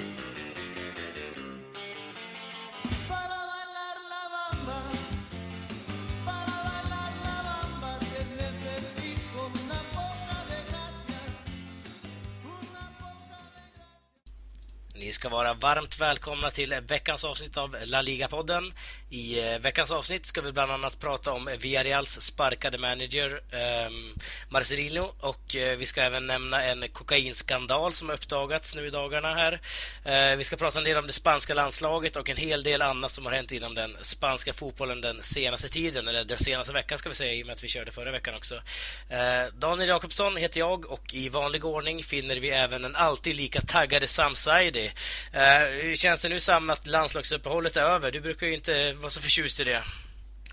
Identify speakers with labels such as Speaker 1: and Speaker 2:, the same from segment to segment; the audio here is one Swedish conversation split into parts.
Speaker 1: thank you Ni ska vara varmt välkomna till veckans avsnitt av La Liga-podden. I eh, veckans avsnitt ska vi bland annat prata om Villarreals sparkade manager eh, Marcelino och eh, vi ska även nämna en kokainskandal som har uppdagats nu i dagarna här. Eh, vi ska prata en del om det spanska landslaget och en hel del annat som har hänt inom den spanska fotbollen den senaste tiden, eller den senaste veckan ska vi säga, i och med att vi körde förra veckan också. Eh, Daniel Jakobsson heter jag och i vanlig ordning finner vi även en alltid lika taggade Sam Saidi hur känns det nu Sam att landslagsuppehållet är över? Du brukar ju inte vara så förtjust i det.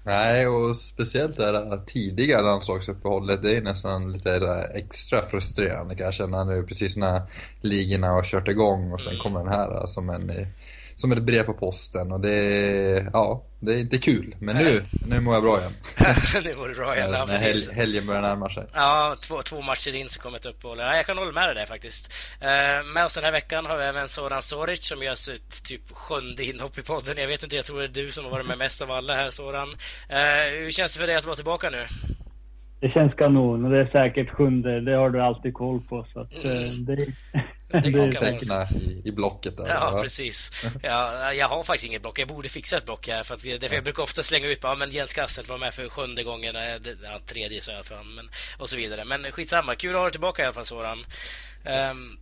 Speaker 2: Nej, och speciellt det här tidiga landslagsuppehållet, det är nästan lite extra frustrerande kan jag känna nu, precis när ligorna har kört igång och sen mm. kommer den här som en som ett brev på posten och det är, ja, det är inte kul. Men nu, nu mår jag bra igen.
Speaker 1: nu mår du bra igen,
Speaker 2: ja, När hel, helgen börjar närma sig.
Speaker 1: Ja, två, två matcher in så kommer ett uppehåll. Ja, jag kan hålla med dig där faktiskt. Uh, med oss den här veckan har vi även Soran Soric som gör sitt typ sjunde inhopp i podden. Jag vet inte, jag tror det är du som har varit med mest av alla här Soran. Uh, hur känns det för dig att vara tillbaka nu?
Speaker 3: Det känns kanon och det är säkert sjunde. Det har du alltid koll på. Så att, mm. Eh, det,
Speaker 2: Teckna i, i blocket där.
Speaker 1: Ja, precis. Ja, jag har faktiskt inget block. Jag borde fixa ett block här. För att det, för jag brukar ofta slänga ut ja, men Jens Kassel var med för sjunde gången. Ja, tredje så i alla fall. Men, och så vidare. Men skitsamma. Kul att ha dig tillbaka i alla fall Soran. Um,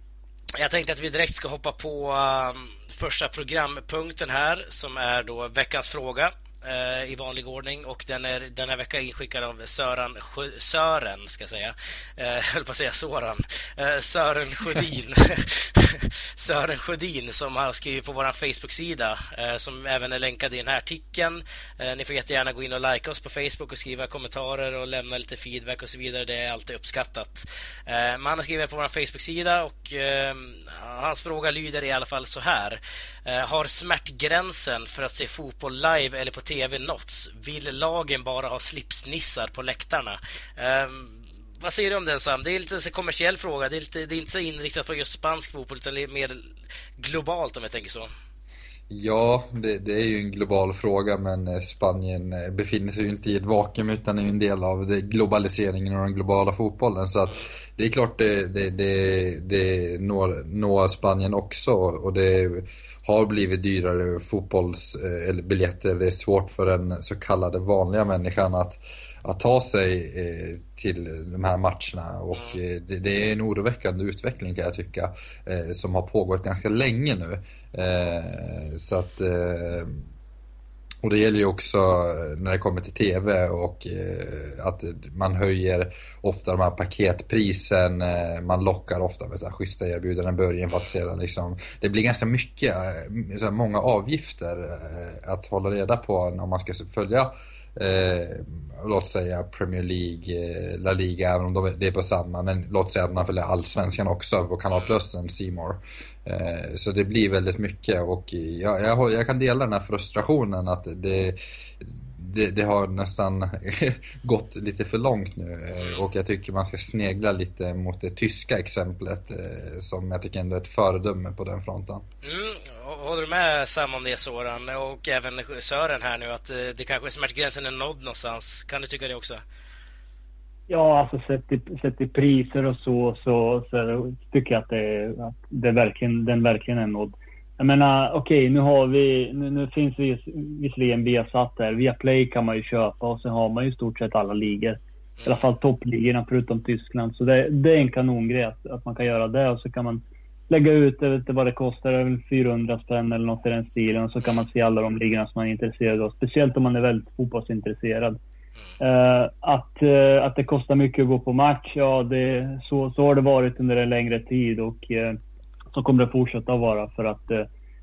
Speaker 1: jag tänkte att vi direkt ska hoppa på um, första programpunkten här som är då veckans fråga eh, i vanlig ordning och den är denna vecka inskickad av Sören, Sören ska jag säga. Eh, höll på att säga Soran. Eh, Sören Sjödin. Sören Sjödin som har skrivit på vår Facebook-sida eh, som även är länkad i den här artikeln. Eh, ni får jättegärna gå in och like oss på Facebook och skriva kommentarer och lämna lite feedback och så vidare. Det är alltid uppskattat. Eh, man har skrivit på vår Facebook-sida och eh, hans fråga lyder i alla fall så här. Eh, har smärtgränsen för att se fotboll live eller på tv nåtts? Vill lagen bara ha slipsnissar på läktarna? Eh, vad säger du om den Sam? Det är lite en kommersiell fråga. Det är, lite, det är inte så inriktat på just spansk fotboll utan mer globalt om jag tänker så.
Speaker 2: Ja, det, det, är ju en global fråga men eh, Spanien eh, befinner sig ju inte i ett vakuum utan är ju en del av det, globaliseringen och den globala fotbollen. Så att det är klart det, det, det, det når, når Spanien också och det har blivit dyrare fotbollsbiljetter. Eh, det är svårt för den så kallade vanliga människan att, att ta sig eh, till de här matcherna och eh, det, det, är en oroväckande utveckling kan jag tycka som har pågått ganska länge nu. Så att och det gäller ju också eh, när det kommer till TV och eh, att man höjer ofta de här paketprisen, eh, man lockar ofta med så här schyssta erbjudanden i början för att sedan liksom, det blir ganska mycket, så här många avgifter att hålla reda på om man ska följa eh, låt säga Premier League, La Liga, även om de, det är på samma, men låt säga att man följer Allsvenskan också på Kanal Plus än Simor. Eh, så det blir väldigt mycket och jag, jag, jag, kan dela den här frustrationen att det, det, det har nästan gått lite för långt nu eh, och jag tycker man ska snegla lite mot det tyska exemplet eh, som jag tycker ändå är ett föredöme på den fronten.
Speaker 1: Mm, håller du med Sam om det Soran och även Sören här nu att eh, det kanske smärtgränsen är nådd någonstans? Kan du tycka det också?
Speaker 3: Ja, alltså sett i, sett i priser och så, så, så tycker jag att, det, att det verkligen, den verkligen är nådd. Jag menar, okej, okay, nu har vi, nu, nu finns vi visserligen Viasat där. Via Play kan man ju köpa och sen har man ju i stort sett alla ligor. I alla fall toppligorna förutom Tyskland. Så det, det är en kanongrej att, att man kan göra det och så kan man lägga ut, jag vet inte vad det kostar, det är väl 400 spänn eller något i den stilen. Och så kan man se alla de ligorna som man är intresserad av. Speciellt om man är väldigt fotbollsintresserad. Uh, att, uh, att det kostar mycket att gå på match, ja det, så, så har det varit under en längre tid och uh, så kommer det fortsätta att vara för att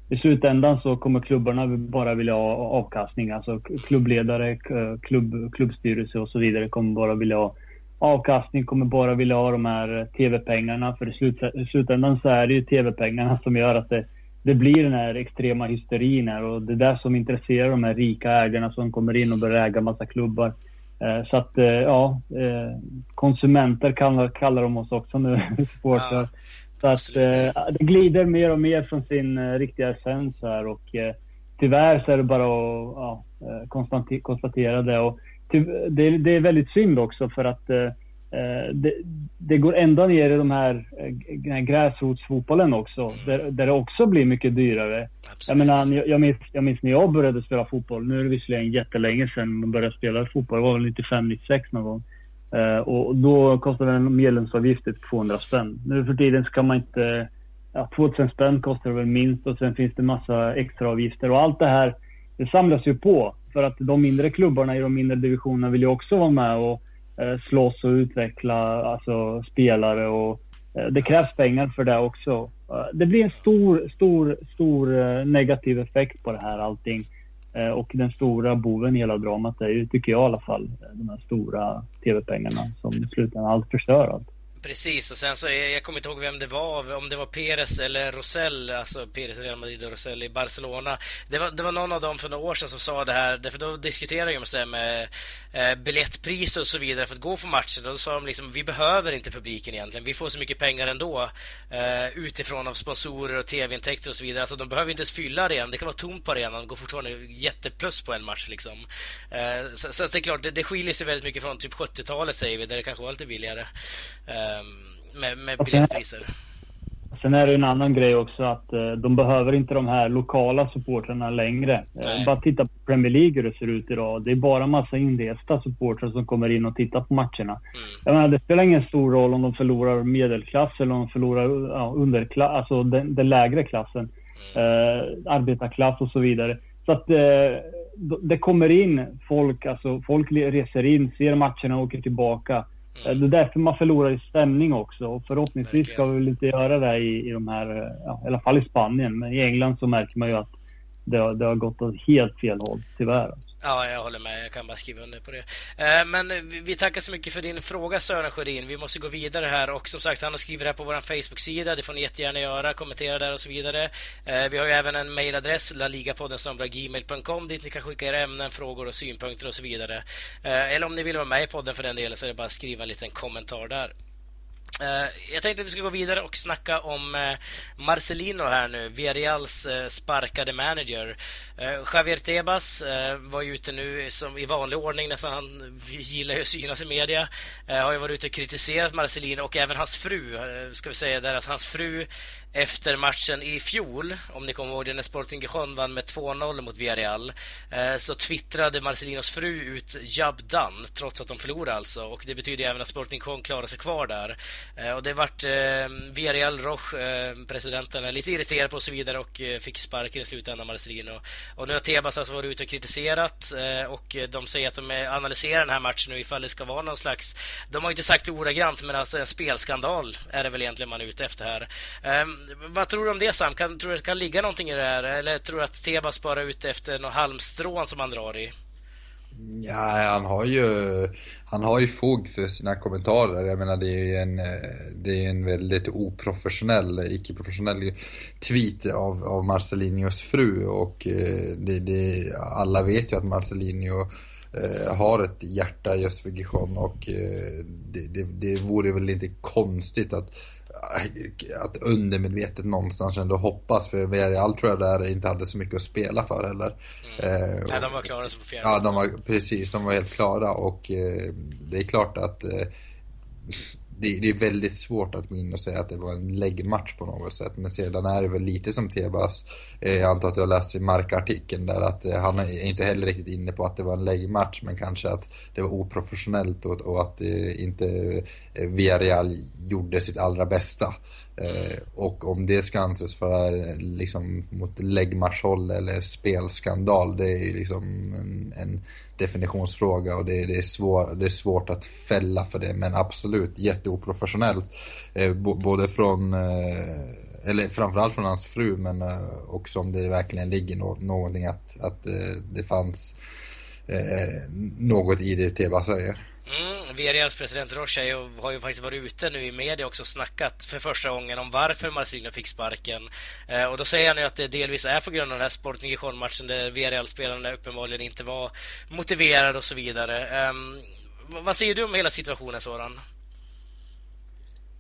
Speaker 3: i slutändan så kommer klubbarna bara vilja ha avkastning. Alltså klubbledare, klubb, klubbstyrelse och så vidare kommer bara vilja ha avkastning, kommer bara vilja ha de här TV-pengarna. För i, slut, i slutändan så är det ju TV-pengarna som gör att det, det blir den här extrema hysterin här och det är det som intresserar de här rika ägarna som kommer in och börjar äga massa klubbar. Eh, så att, eh, ja, eh, konsumenter kallar, kallar de oss också nu, supportrar. Så att eh, det glider mer och mer från sin eh, riktiga essens här och eh, tyvärr så är det bara att ja, eh, konstatera det. Och det, det, är väldigt synd också för att eh, eh, det, det, går ända ner i de här, den här gräsrotsfotbollen också. Där, där det också blir mycket dyrare. Absolut. Jag menar, jag minns, jag minns när jag började spela fotboll. Nu är det visserligen jättelänge sedan man började spela fotboll. Det var väl 95, 96 någon gång. Uh, och då kostade en medlemsavgift 200 spänn. Nu för tiden ska man inte... Ja, 2000 spänn kostar det väl minst och sen finns det massa extra avgifter och allt det här det samlas ju på. För att de mindre klubbarna i de mindre divisionerna vill ju också vara med och eh, slåss och utveckla alltså, spelare och eh, det krävs pengar för det också. Eh, det blir en stor, stor, stor eh, negativ effekt på det här allting. Eh, och den stora boven i hela dramat är ju, tycker jag i alla fall, de här stora tv-pengarna som i slutändan allt förstör allt.
Speaker 1: Precis, och sen så, jag kommer inte ihåg vem det var, om det var Perez eller Rosell, alltså Perez i Real Madrid och Rosell i Barcelona. Det var, det var någon av dem för några år sedan som sa det här, för då diskuterade de det med eh, biljettpriser och så vidare för att gå på matchen. Och då sa de liksom, vi behöver inte publiken egentligen, vi får så mycket pengar ändå eh, utifrån av sponsorer och tv-intäkter och så vidare. Alltså de behöver inte ens fylla arenan, det kan vara tomt på arenan, går fortfarande jätteplus på en match liksom. Eh, så, så det är klart, det, det skiljer sig väldigt mycket från typ 70-talet säger vi, där det kanske var lite billigare. Eh, med, med biljettpriser.
Speaker 3: Sen är det en annan grej också att eh, de behöver inte de här lokala supportrarna längre. Eh. Bara titta på Premier League hur det ser ut idag. Det är bara massa inresta supportrar som kommer in och tittar på matcherna. Mm. Jag menar, det spelar ingen stor roll om de förlorar medelklass eller om de förlorar ja, underklass, alltså den, den lägre klassen. Mm. Eh, arbetarklass och så vidare. Så att eh, det kommer in folk, alltså folk reser in, ser matcherna och åker tillbaka. Mm. Det är därför man förlorar i stämning också. Och förhoppningsvis ska vi väl inte göra det i, i de här, ja, i alla fall i Spanien. Men i England så märker man ju att det har, det har gått åt helt fel håll, tyvärr.
Speaker 1: Ja, jag håller med. Jag kan bara skriva under på det. Eh, men vi tackar så mycket för din fråga Sören Sjödin. Vi måste gå vidare här och som sagt, han har skrivit här på vår Facebook-sida. Det får ni jättegärna göra. Kommentera där och så vidare. Eh, vi har ju även en mejladress, laligapodden.gmail.com dit ni kan skicka era ämnen, frågor och synpunkter och så vidare. Eh, eller om ni vill vara med i podden för den delen så är det bara att skriva en liten kommentar där. Eh, jag tänkte att vi ska gå vidare och snacka om eh, Marcelino här nu, Villarreals eh, sparkade manager. Javier Tebas var ju ute nu som i vanlig ordning, nästan han gillar ju att synas i media. Har ju varit ute och kritiserat Marcelino och även hans fru, ska vi säga där att hans fru efter matchen i fjol, om ni kommer ihåg det, när Sporting Gijon vann med 2-0 mot Villarreal, så twittrade Marcelinos fru ut ”Jab done, trots att de förlorade alltså. Och det betyder även att Sporting Gijon klarar sig kvar där. Eh, och det vart eh, Villarreal Roche, eh, presidenten, eh, lite irriterad på och så vidare och eh, fick sparken i slutändan, Marcelino. Och nu har Tebas alltså varit ute och kritiserat eh, och eh, de säger att de analyserar den här matchen nu ifall det ska vara någon slags, de har inte sagt det ordagrant, men alltså en spelskandal är det väl egentligen man är ute efter här. Ehm, vad tror du om det Sam? Kan, tror du att det kan ligga någonting i det här? Eller tror du att Tebas bara är ute efter något halmstrån som han drar i?
Speaker 2: Ja, han har ju, han har ju fog för sina kommentarer. Jag menar det är ju en, eh, det är en väldigt oprofessionell, icke-professionell tweet av, av Marcelinios fru och eh, det, det, alla vet ju att Marcelinho eh, har ett hjärta just för Gijon och det, det, det vore väl inte konstigt att att undermedvetet någonstans ändå hoppas för Villarreal tror jag där inte hade så mycket att spela för heller.
Speaker 1: Mm. Eh, Nej, de var klara som
Speaker 2: fjärde. Ja, de var, precis, de var helt klara och eh, det är klart att eh, det, det, är väldigt svårt att gå in och säga att det var en läggmatch på något sätt. Men sedan är det väl lite som Tebas, eh, jag antar att du har läst i Markartikeln där, att eh, han är inte heller riktigt inne på att det var en läggmatch, men kanske att det var oprofessionellt och, och att eh, inte eh, Villarreal gjorde sitt allra bästa. Eh, och om det ska anses vara liksom mot läggmatchhåll eller spelskandal, det är liksom en, en definitionsfråga och det, det, är svår, det är svårt att fälla för det. Men absolut jätteoprofessionellt. Eh, både från, eh, eller framförallt från hans fru, men eh, också om det verkligen ligger no någonting att, att eh, det fanns eh, något i det Teba säger.
Speaker 1: Mm, Villarreals president Rocha har ju faktiskt varit ute nu i media också och snackat för första gången om varför Marcelino fick sparken. Eh, och då säger han ju att det delvis är på grund av den här Sport matchen där Villarreal-spelarna uppenbarligen inte var motiverade och så vidare. Eh, vad säger du om hela situationen, Soran?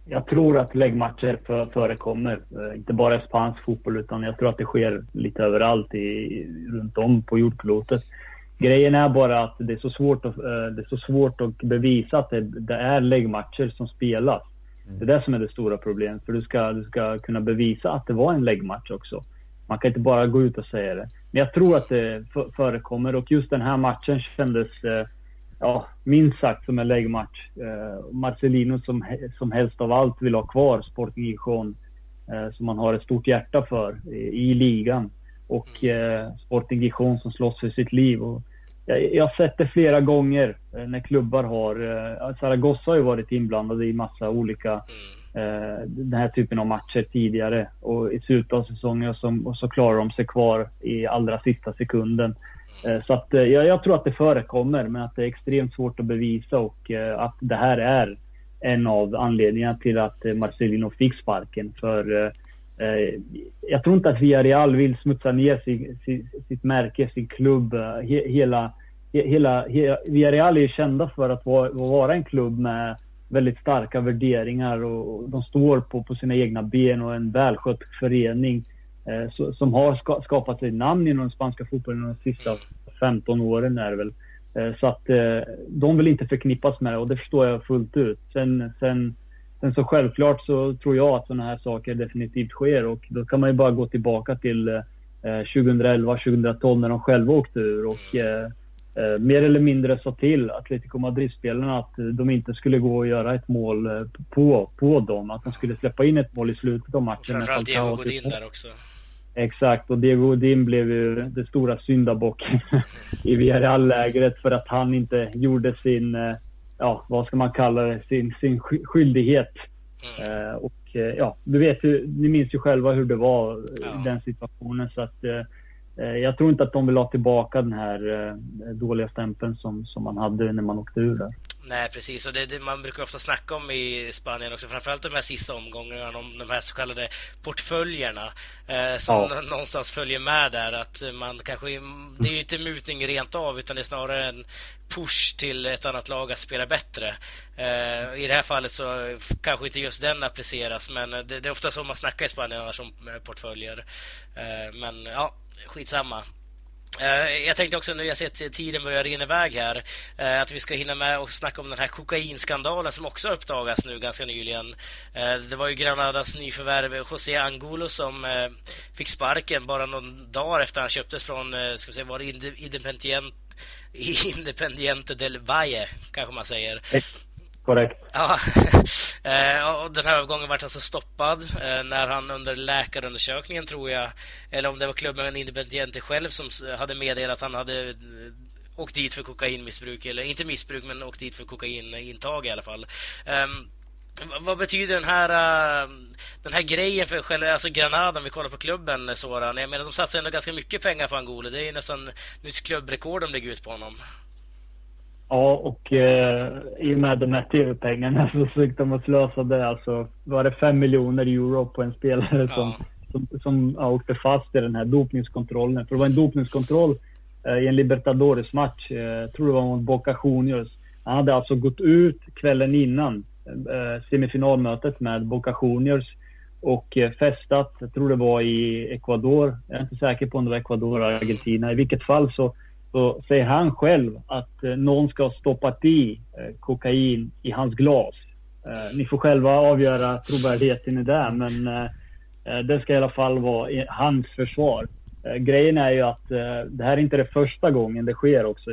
Speaker 3: jag tror att läggmatcher för, förekommer. Eh, inte bara i spansk fotboll utan jag tror att det sker lite överallt i, runt om på jordklotet. Grejen är bara att det är så svårt att, eh, det är så svårt att bevisa att det, det är läggmatcher som spelas. Mm. Det är det som är det stora problemet. För du ska, du ska kunna bevisa att det var en läggmatch också. Man kan inte bara gå ut och säga det. Men jag tror att det förekommer och just den här matchen kändes eh, ja, minst sagt som en läggmatch. Eh, Marcelino som, som helst av allt vill ha kvar Sporting Gijon som man har ett stort hjärta för i, ligan. Och eh, Sporting Gijon som slåss för sitt liv. Och jag, jag har sett det flera gånger eh, när klubbar har... Eh, Zaragoza har ju varit inblandade i massa olika eh, den här typen av matcher tidigare. Och i slutet av säsongen och så, och så klarar de sig kvar i allra sista sekunden. Eh, så att, eh, jag, jag, tror att det förekommer, men att det är extremt svårt att bevisa och eh, att det här är en av anledningarna till att Marcelino fick sparken. För Eh, jag tror inte att Villarreal vill smutsa ner sin, sin, sitt märke, sin klubb. Eh, hela, hela, hela, Villarreal är kända för att vara, vara en klubb med väldigt starka värderingar och de står på, på sina egna ben och en välskött förening eh, som har ska, skapat sig namn inom den spanska fotbollen de sista 15 åren är det väl. Eh, så att eh, de vill inte förknippas med det och det förstår jag fullt ut. Sen, sen, sen så självklart så tror jag att sådana här saker definitivt sker och då kan man ju bara gå tillbaka till 2011, eh, 2012 när de själva åkte ur och eh, mer eller mindre sa till Atletico Madrid-spelarna att de inte skulle gå och göra ett mål på, på dem. Att de skulle släppa in ett mål i slutet av matchen.
Speaker 1: Framförallt Diego Godin där också.
Speaker 3: Exakt, och Diego Godin blev ju den stora syndabocken i Villarreal-lägret för att han inte gjorde sin, eh, ja vad ska man kalla det, sin, sin skyldighet. Mm. Uh, och uh, ja, du vet ju, ni minns ju själva hur det var ja. i den situationen så att uh, jag tror inte att de vill ha tillbaka den här dåliga stämpeln som, som man hade när man åkte ur där.
Speaker 1: Nej, precis. Och det, det, man brukar ofta snacka om i Spanien också, framförallt de här sista omgångarna, om de här så kallade portföljerna eh, som ja. någonstans följer med där. Att man kanske, det är ju inte mutning rent av, utan det är snarare en push till ett annat lag att spela bättre. Eh, I det här fallet så kanske inte just den appliceras, men det, det är ofta så man snackar i Spanien annars om portföljer. Eh, men ja, skitsamma. Eh, jag tänkte också nu, jag ser att tiden börjar rinna iväg här, eh, att vi ska hinna med och snacka om den här kokainskandalen som också uppdagats nu ganska nyligen. Eh, det var ju Granadas nyförvärv José Angulo som fick sparken bara någon dag efter han köptes från, ska vi säga, var det Independiente del Valle, kanske man säger.
Speaker 3: Korrekt.
Speaker 1: Ja, eh, och den här övergången vart alltså stoppad eh, när han under läkarundersökningen, tror jag, eller om det var klubben Independiente själv som hade meddelat att han hade eh, åkt dit för kokainmissbruk, eller inte missbruk, men åkt dit för kokainintag i alla fall. Ehm, vad betyder den här, den här grejen för själva, alltså Granada, om vi kollar på klubben, Soran? Jag menar, de satsar ändå ganska mycket pengar på Angola. Det är nästan nytt klubbrekord de lägger ut på honom.
Speaker 3: Ja, och eh, i och med de här tv-pengarna så fick de att slösa det. Alltså, var det fem miljoner euro på en spelare ja. som, som, som ja, åkte fast i den här dopningskontrollen. För det var en dopningskontroll eh, i en Libertadores-match. Eh, tror det var mot Boca Juniors. Han hade alltså gått ut kvällen innan eh, semifinalmötet med Boca Juniors och eh, festat. Jag tror det var i Ecuador. Jag är inte säker på om det var Ecuador eller Argentina. I vilket fall så så säger han själv att eh, någon ska ha stoppat i eh, kokain i hans glas. Eh, ni får själva avgöra trovärdigheten i det, men eh, eh, det ska i alla fall vara i hans försvar. Eh, grejen är ju att det här är inte det första gången det sker också,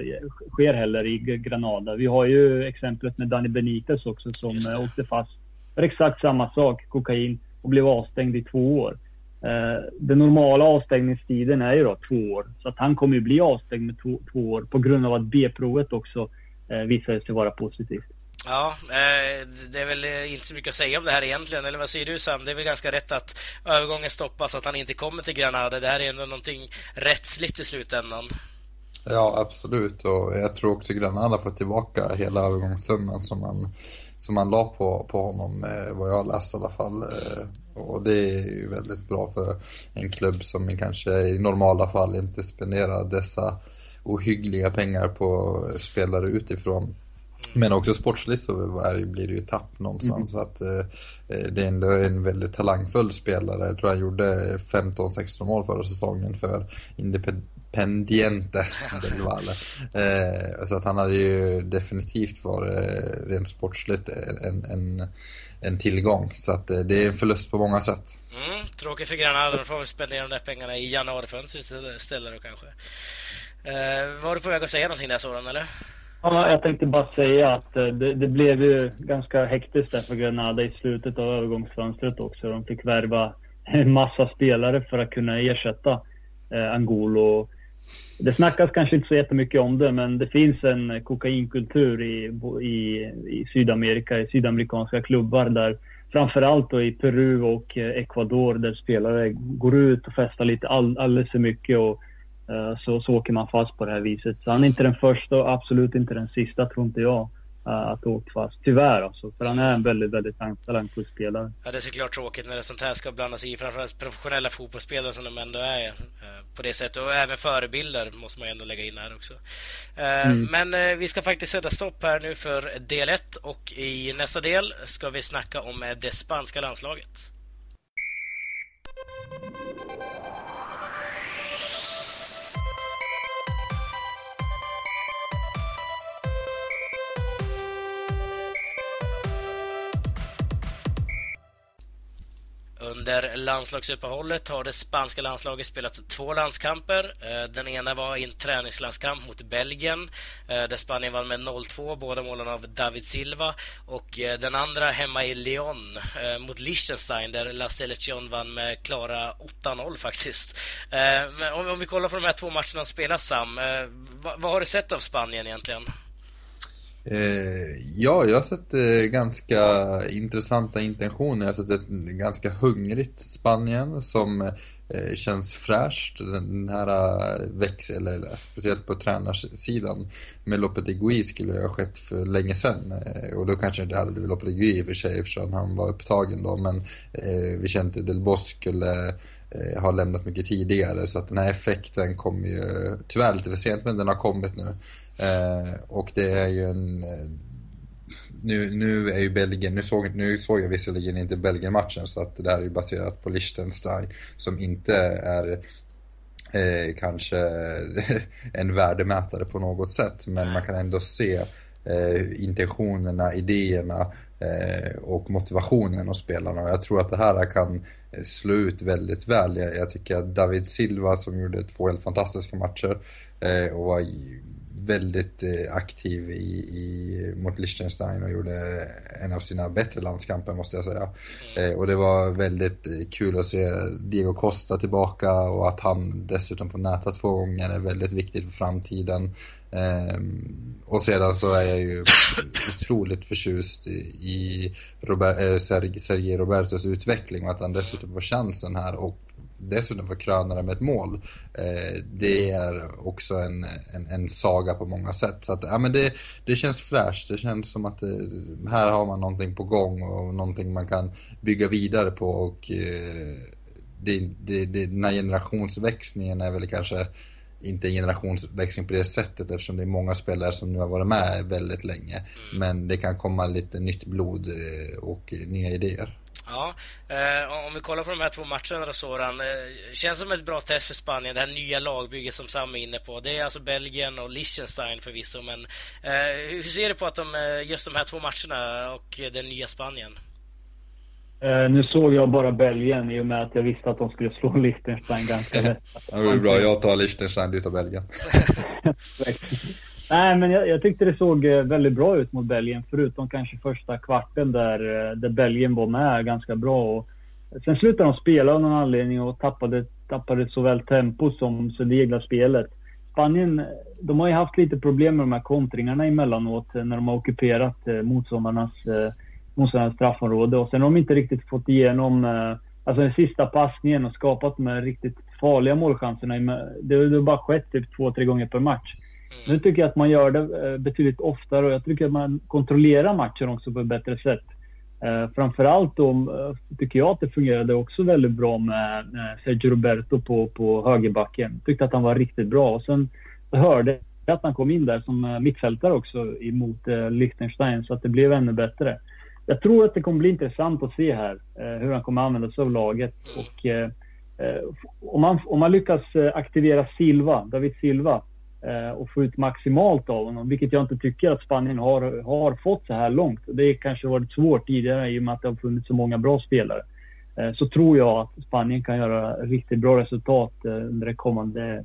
Speaker 3: sker heller i Granada. Vi har ju exemplet med Danny Benitez också som åkte fast för exakt samma sak, kokain, och blev avstängd i två år. Eh, den normala avstängningstiden är ju då två år. Så att han kommer ju bli avstängd med två, två år på grund av att B-provet också eh, visade sig vara positivt.
Speaker 1: Ja, eh, det är väl inte så mycket att säga om det här egentligen, eller vad säger du Sam? Det är väl ganska rätt att övergången stoppas, att han inte kommer till Granada. Det här är ändå någonting rättsligt i slutändan.
Speaker 2: Ja, absolut. Och jag tror också Granada får tillbaka hela övergångssumman som man, som man la på, på honom, vad jag har läst i alla fall. Och det är ju väldigt bra för en klubb som kanske i normala fall inte spenderar dessa ohyggliga pengar på spelare utifrån. Men också sportsligt så blir det ju tapp någonstans. Mm. att eh, Det är ändå en väldigt talangfull spelare. Jag tror han gjorde 15-16 mål förra säsongen för Independiente del Valle. Eh, så att han hade ju definitivt varit rent sportsligt en, en, en tillgång. Så att eh, det är en förlust på många sätt.
Speaker 1: Mm, tråkigt för Granada. De får väl spendera de där pengarna i januarifönstret istället då kanske. Eh, var du på väg att säga någonting där Soran, eller?
Speaker 3: Ja, jag tänkte bara säga att eh, det, det blev ju ganska hektiskt där för Granada i slutet av övergångsfönstret också. De fick värva en massa spelare för att kunna ersätta eh, Angolo. Det snackas kanske inte så jättemycket om det, men det finns en kokainkultur i, i, i Sydamerika, i sydamerikanska klubbar där framförallt då i Peru och eh, Ecuador där spelare går ut och festar lite all, alldeles för mycket och uh, så, så åker man fast på det här viset. Så han är inte den första och absolut inte den sista, tror inte jag, att ha åkt fast. Tyvärr alltså, för han är en väldigt, väldigt talangfull spelare.
Speaker 1: Ja, det är såklart tråkigt när det sånt här ska blandas i, framförallt professionella fotbollsspelare som de ändå är eh, på det sättet. Och även förebilder måste man ju ändå lägga in här också. Mm. Men vi ska faktiskt sätta stopp här nu för del 1 och i nästa del ska vi snacka om det spanska landslaget. Under landslagsuppehållet har det spanska landslaget spelat två landskamper. Eh, den ena var i en träningslandskamp mot Belgien eh, där Spanien vann med 0-2, båda målen av David Silva. Och eh, den andra hemma i Lyon mot Liechtenstein där La Selección vann med klara 8-0 faktiskt. Om vi kollar på de här två matcherna som spelas Sam, vad har du sett av Spanien egentligen?
Speaker 2: Eh, ja, jag har sett eh, ganska intressanta intentioner. Jag har sett ett ganska hungrigt Spanien som eh, känns fräscht. Den här eh, växeln, eller speciellt på tränarsidan med Lopetegui skulle det ha skett för länge sedan. Och då kanske det hade blivit Lopetegui i och för sig eftersom han var upptagen då. Men vi kände Del Bosque skulle har lämnat mycket tidigare så att den här effekten kommer ju tyvärr lite för sent men den har kommit nu. Eh, och det är ju en... Eh, nu, nu är ju Belgien, nu såg, nu såg jag visserligen inte Belgien-matchen så att det här är ju baserat på Liechtenstein som inte är eh, kanske en värdemätare på något sätt men man kan ändå se eh, intentionerna, idéerna eh, och motivationen hos spelarna och jag tror att det här kan eh, slå ut väldigt väl. Jag, jag tycker att David Silva som gjorde två helt fantastiska matcher eh, och var väldigt eh, aktiv i, i, mot Liechtenstein och gjorde en av sina bättre landskamper måste jag säga. Mm. Eh, och det var väldigt eh, kul att se Diego Costa tillbaka och att han dessutom får näta två gånger är väldigt viktigt för framtiden. Um, och sedan så är jag ju otroligt förtjust i Robert, Sergio Robertos utveckling och att han dessutom får chansen här och dessutom få kröna det med ett mål. Eh, det är också en, en, en, saga på många sätt. Så att, ja, men det, det känns fräscht. Det känns som att det, eh, här har man någonting på gång och någonting man kan bygga vidare på. Och eh, det, det, det, den här generationsväxlingen är väl kanske inte en generationsväxling på det sättet eftersom det är många spelare som nu har varit med väldigt länge. Mm. Men det kan komma lite nytt blod och nya idéer.
Speaker 1: Ja, eh, om vi kollar på de här två matcherna då Soran. Eh, känns som ett bra test för Spanien, det här nya lagbygget som Sam är inne på. Det är alltså Belgien och Liechtenstein förvisso, men eh, hur ser du på att de, eh, just de här två matcherna och det nya Spanien?
Speaker 3: Uh, nu såg jag bara Belgien i och med att jag visste att de skulle slå Liechtenstein ganska lätt.
Speaker 2: det är bra. Jag tar Liechtenstein, du tar Belgien.
Speaker 3: Nej, men jag, jag, tyckte det såg eh, väldigt bra ut mot Belgien. Förutom kanske första kvarten där, eh, där Belgien var med ganska bra. Och sen slutade de spela av någon anledning och tappade, tappade såväl tempo som så det egna spelet. Spanien, de har ju haft lite problem med de här kontringarna emellanåt eh, när de har ockuperat motståndarnas, motståndarnas straffområde. Och sen har de inte riktigt fått igenom alltså den sista passningen och skapat de här riktigt farliga målchanserna. Det har bara skett typ två, tre gånger per match. Nu tycker jag att man gör det eh, betydligt oftare och jag tycker att man kontrollerar matchen också på ett bättre sätt. Uh, framförallt då uh, tycker jag att det fungerade också väldigt bra med Sergio Roberto på, på högerbacken. Tyckte att han var riktigt bra. Och sen hörde att han kom in där som mittfältare också emot Liechtenstein så att det blev ännu bättre. Jag tror att det kommer bli intressant att se här hur han kommer använda sig av laget. Och, om, man, om man lyckas aktivera Silva, David Silva Eh, och få ut maximalt av honom, vilket jag inte tycker att Spanien har, har fått så här långt. Det kanske varit svårt tidigare i och med att det har funnits så många bra spelare. Eh, så tror jag att Spanien kan göra riktigt bra resultat eh, under det kommande,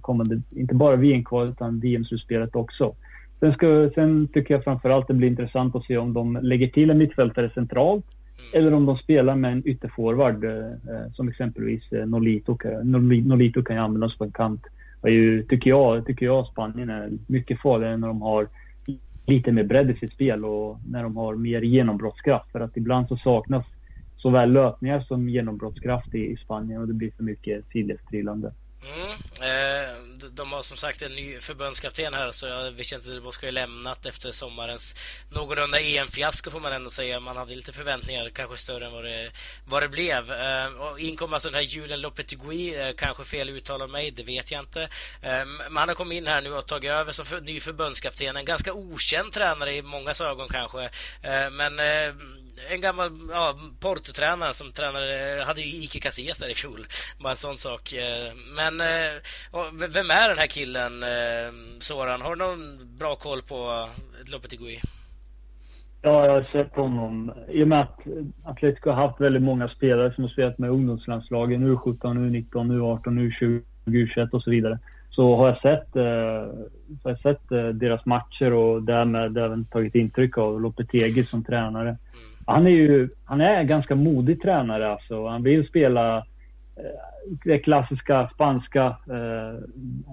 Speaker 3: kommande inte bara VM-kvalet utan VM-slutspelet också. Sen, ska, sen tycker jag framförallt det blir intressant att se om de lägger till en mittfältare centralt eller om de spelar med en ytterforward som exempelvis Nolito. Nolito kan ju användas på en kant är ju, tycker jag, tycker jag Spanien är mycket farligare när de har lite mer bredd i sitt spel och när de har mer genombrottskraft. För att ibland så saknas såväl löpningar som genombrottskraft i, Spanien och det blir för mycket sidledstrillande.
Speaker 1: Mm. Eh, de har som sagt en ny förbundskapten här så Vicente del Bosco har lämnat efter sommarens någorlunda EM-fiasko får man ändå säga. Man hade lite förväntningar, kanske större än vad det, vad det blev. Eh, och in kom alltså den här Julen Lopetegui, eh, kanske fel uttal av mig, det vet jag inte. Eh, men han har kommit in här nu och tagit över som ny förbundskapten. En ganska okänd tränare i många ögon kanske. Eh, men eh, en gammal ja, Porto-tränare som tränade, hade ju Ike Casillas där i fjol. Bara en sån sak. Men men eh, vem är den här killen, eh, Soran? Har du någon bra koll på Lopetegui?
Speaker 3: Ja, jag har sett honom. I och med att Atletico har haft väldigt många spelare som har spelat med ungdomslandslagen, U17, U19, U18, U20, U21 och så vidare. Så har jag sett, eh, så har jag sett eh, deras matcher och därmed även tagit intryck av Lopetegi som tränare. Mm. Han är ju han är en ganska modig tränare alltså. Han vill spela eh, det klassiska spanska eh,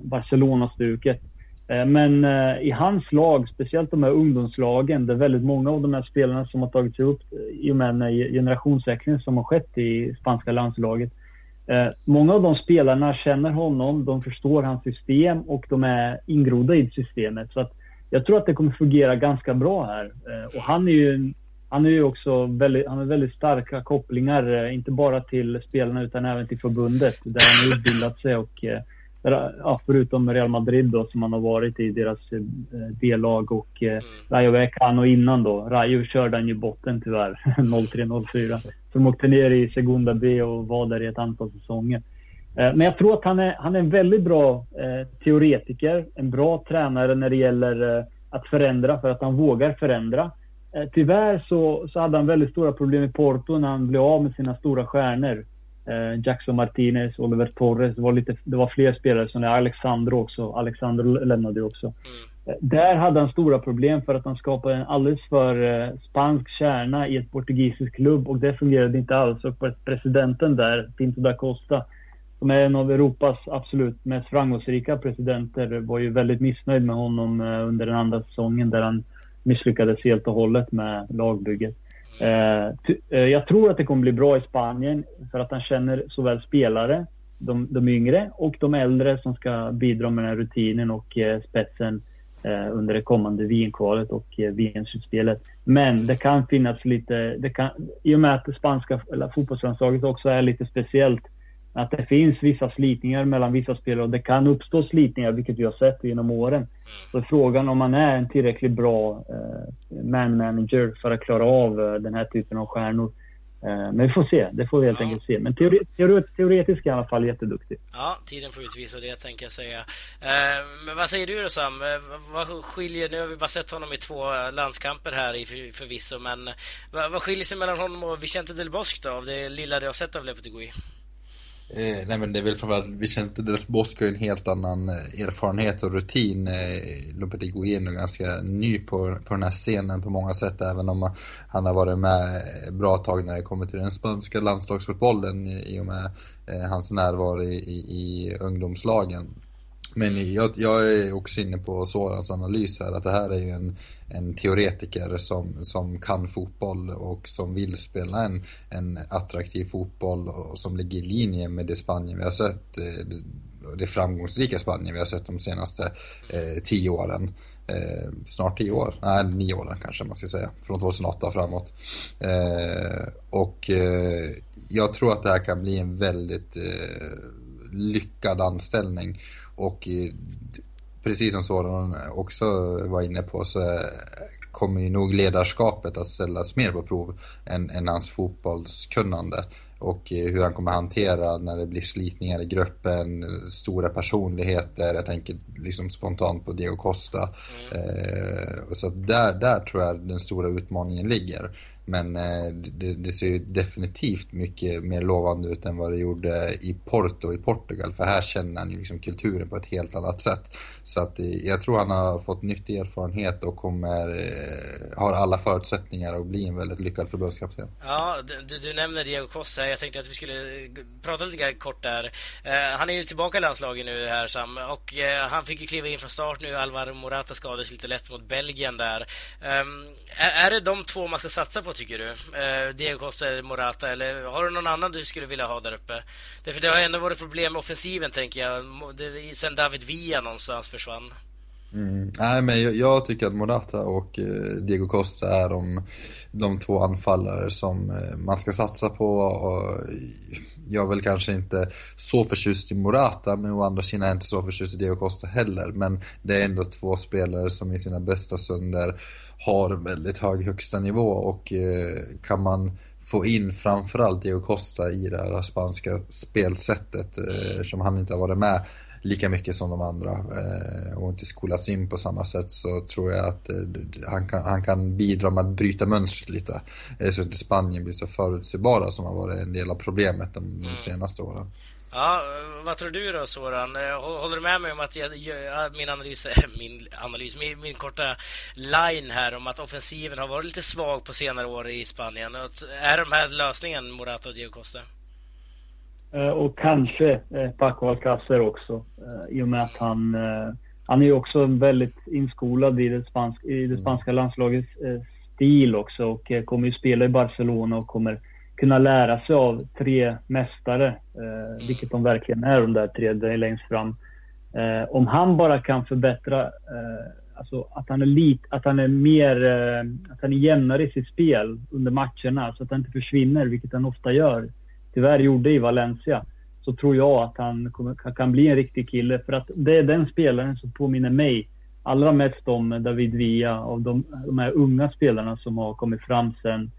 Speaker 3: Barcelona-stuket. Eh, men eh, i hans lag, speciellt de här ungdomslagen, där väldigt många av de här spelarna som har tagits upp eh, i och med den generationsväxlingen som har skett i spanska landslaget. Eh, många av de spelarna känner honom, de förstår hans system och de är ingrodda i systemet. Så att jag tror att det kommer fungera ganska bra här. Eh, och han är ju han är ju också väldigt, han har väldigt starka kopplingar, eh, inte bara till spelarna utan även till förbundet där han har utbildat sig och eh, ja, förutom Real Madrid då som han har varit i deras eh, B-lag och mm. Rayo Vallecano innan då. Rayo körde han ju botten tyvärr, 03-04. Som åkte ner i Segunda B och var där i ett antal säsonger. Men jag tror att han är, han är en väldigt bra teoretiker, en bra tränare när det gäller att förändra för att han vågar förändra. Eh, tyvärr så, så hade han väldigt stora problem i Porto när han blev av med sina stora stjärnor. Eh, Jackson Martinez, Oliver Torres, det var, lite, det var fler spelare som Alexandro också. Alexandro lämnade också. Mm. Eh, där hade han stora problem för att han skapade en alldeles för eh, spansk kärna i ett portugisisk klubb och det fungerade inte alls. Och presidenten där, Pinto da Costa, som är en av Europas absolut mest framgångsrika presidenter, var ju väldigt missnöjd med honom eh, under den andra säsongen där han misslyckades helt och hållet med lagbygget. Eh, eh, jag tror att det kommer bli bra i Spanien för att han känner såväl spelare, de, de yngre och de äldre som ska bidra med den här rutinen och eh, spetsen under det kommande VM-kvalet och VM-slutspelet. Men det kan finnas lite, det kan, i och med att det spanska fotbollslandslaget också är lite speciellt att det finns vissa slitningar mellan vissa spelare och det kan uppstå slitningar, vilket vi har sett genom åren. Så frågan om man är en tillräckligt bra eh, man manager för att klara av eh, den här typen av stjärnor. Eh, men vi får se, det får vi helt ja. enkelt se. Men teori, teori, teoretiskt i alla fall jätteduktig.
Speaker 1: Ja, tiden får utvisa det tänker jag säga. Men vad säger du då Sam? Vad skiljer, nu har vi bara sett honom i två landskamper här förvisso, men vad, vad skiljer sig mellan honom och Vicente Del Bosque då, av det lilla du har sett av Lepetegui?
Speaker 2: Eh, nej men det är väl framförallt, Vicente Del Bosco har en helt annan eh, erfarenhet och rutin. Eh, Lopetigo är nog ganska ny på, på den här scenen på många sätt, även om han har varit med eh, bra tag när det kommer till den spanska landslagsfotbollen i, i och med eh, hans närvaro i, i, i ungdomslagen. Men jag, jag, är också inne på Sorans analys här, att det här är ju en, en teoretiker som, som kan fotboll och som vill spela en, en attraktiv fotboll och som ligger i linje med det Spanien vi har sett, eh, det framgångsrika Spanien vi har sett de senaste eh, tio åren. Eh, snart tio år, nej nio åren kanske man ska säga, från 2008 och framåt. Eh, och eh, jag tror att det här kan bli en väldigt eh, lyckad anställning och precis som Soran också var inne på så kommer ju nog ledarskapet att ställas mer på prov än, än hans fotbollskunnande och eh, hur han kommer hantera när det blir slitningar i gruppen, stora personligheter. Jag tänker liksom spontant på Diego Costa. Mm. Eh, så där, där tror jag den stora utmaningen ligger. Men eh, det, det, ser ju definitivt mycket mer lovande ut än vad det gjorde i Porto i Portugal. För här känner han ju liksom kulturen på ett helt annat sätt. Så att eh, jag tror han har fått nyttig erfarenhet och kommer, eh, har alla förutsättningar att bli en väldigt lyckad förbundskapten.
Speaker 1: Ja, du, du nämner Diego Costa. Jag tänkte att vi skulle prata lite kort där. Han är ju tillbaka i landslaget nu här Sam och han fick ju kliva in från start nu. Alvaro Morata skadades lite lätt mot Belgien där. Ehm, är, är det de två man ska satsa på tycker du? Eh, Diego Costa eller Morata? Eller har du någon annan du skulle vilja ha där uppe? Därför det har ändå varit problem med offensiven, tänker jag. Det, sen David Villa någonstans försvann.
Speaker 2: Mm. Nej, men jag, jag, tycker att Morata och eh, Diego Costa är de, de två anfallare som eh, man ska satsa på. Och eh, jag är väl kanske inte så förtjust i Morata, men å andra sidan är jag inte så förtjust i Diego Costa heller. Men det är ändå två spelare som i sina bästa stunder har väldigt hög högsta nivå och eh, kan man få in framförallt Diego Costa i det här spanska spelsättet eh, som han inte har varit med lika mycket som de andra eh, och inte skolats in på samma sätt så tror jag att han, kan, han kan bidra med att bryta mönstret lite. Så att Spanien blir så förutsägbara som har varit en del av problemet de, de mm. senaste åren.
Speaker 1: Ja, vad tror du då Soran? Eh, håller du med mig om att jag, min analys, min, analys min, min, korta line här om att offensiven har varit lite svag på senare år i Spanien? Är de här lösningen, Morata och Diego Costa?
Speaker 3: Eh, och kanske eh, Paco Alcacer också, i och med att han, han är ju också väldigt inskolad i det, spansk, i det spanska landslagets stil också och kommer ju spela i Barcelona och kommer kunna lära sig av tre mästare, eh, vilket de verkligen är, de där tre där längst fram. Eh, om han bara kan förbättra, eh, alltså att han är lit, att han är mer, eh, att han är jämnare i sitt spel under matcherna, så att han inte försvinner, vilket han ofta gör. Tyvärr gjorde i Valencia. Så tror jag att han kommer, kan bli en riktig kille, för att det är den spelaren som påminner mig allra mest om David Villa, av de, de här unga spelarna som har kommit fram sen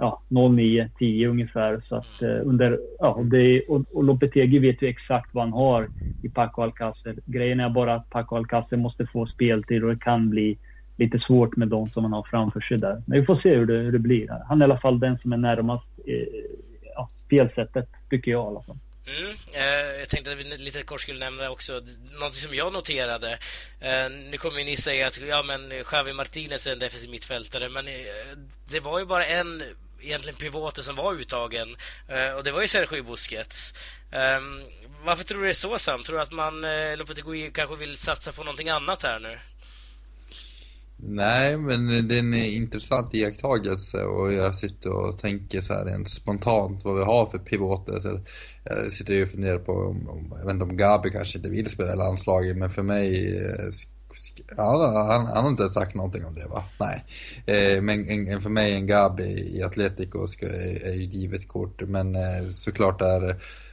Speaker 3: ja, 09, 10 ungefär. Så att eh, under, ja, det, och, och Lopetegi vet ju exakt vad han har i Paco Alcacer. Grejen är bara att Paco Alcacer måste få speltid och det kan bli lite svårt med de som han har framför sig där. Men vi får se hur det, hur det blir. Han är i alla fall den som är närmast eh, ja, spelsättet, tycker jag i alla fall.
Speaker 1: Mm, eh, jag tänkte att vi lite kort skulle nämna också något som jag noterade. Eh, nu kommer ni säga att ja, men Javi Martinez är en defensiv mittfältare, men eh, det var ju bara en egentligen pivoter som var uttagen. Eh, och det var ju Sergio Busquets. Um, varför tror du det är så Sam? Tror du att man, eh, Lopetegui kanske vill satsa på någonting annat här nu?
Speaker 2: Nej, men det är en intressant iakttagelse och jag sitter och tänker så här rent spontant vad vi har för pivoter. Så jag sitter ju och funderar på om, jag vet inte om Gabi kanske inte vill spela i landslaget, men för mig eh, Ja, han, han, har inte sagt någonting om det va? Nej. Eh, men en, en, för mig en Gabi i Atletico ska, är, är ju givet kort. Men eh, såklart är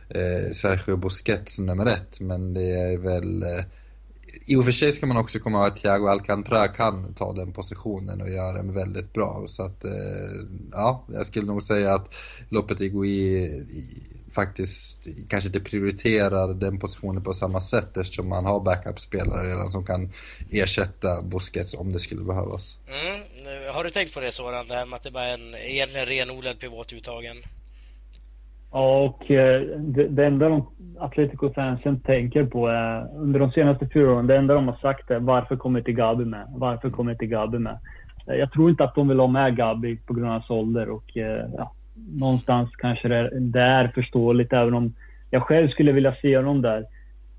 Speaker 2: eh, Sergio Busquets nummer ett. Men det är väl... Eh, I och för sig ska man också komma ihåg att Thiago Alcantara kan ta den positionen och göra den väldigt bra. Så att, eh, ja, jag skulle nog säga att loppet i, i faktiskt kanske inte prioriterar den positionen på samma sätt eftersom man har backup-spelare redan som kan ersätta Busquets om det skulle behövas.
Speaker 1: Mm. Har du tänkt på det Soran, det här med att det bara är en egentligen renodlad pivotuttagen?
Speaker 3: Ja, och eh, det, det enda de Atletico-fansen tänker på är under de senaste fyra åren, det enda de har sagt är varför kommer inte Gabi med? Varför kommer inte Gabi med? Eh, jag tror inte att de vill ha med Gabi på grund av hans ålder och eh, ja, någonstans kanske det, det är förståeligt även om jag själv skulle vilja se honom där.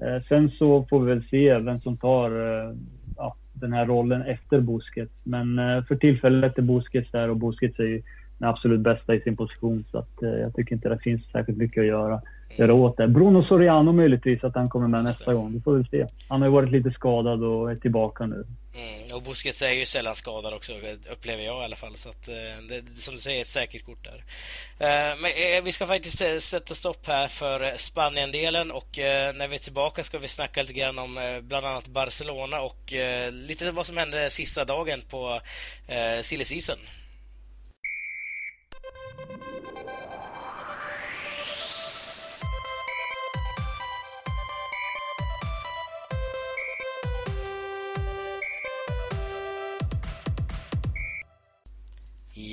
Speaker 3: Eh, sen så får vi väl se vem som tar eh, ja, den här rollen efter Busquets. Men eh, för tillfället är Busquets där och Busquets är ju den absolut bästa i sin position så att jag tycker inte det finns särskilt mycket att göra göra åt det. Bruno Soriano möjligtvis att han kommer med nästa gång. Vi får väl se. Han har ju varit lite skadad och är tillbaka nu.
Speaker 1: Mm, och Busquets är ju sällan skadad också, upplever jag i alla fall. Så att, eh, det, som du säger, ett säkert kort där. Eh, men eh, vi ska faktiskt sätta stopp här för Spanien-delen och när vi är tillbaka ska vi snacka lite grann om bland annat Barcelona och lite vad som hände sista dagen på silly season.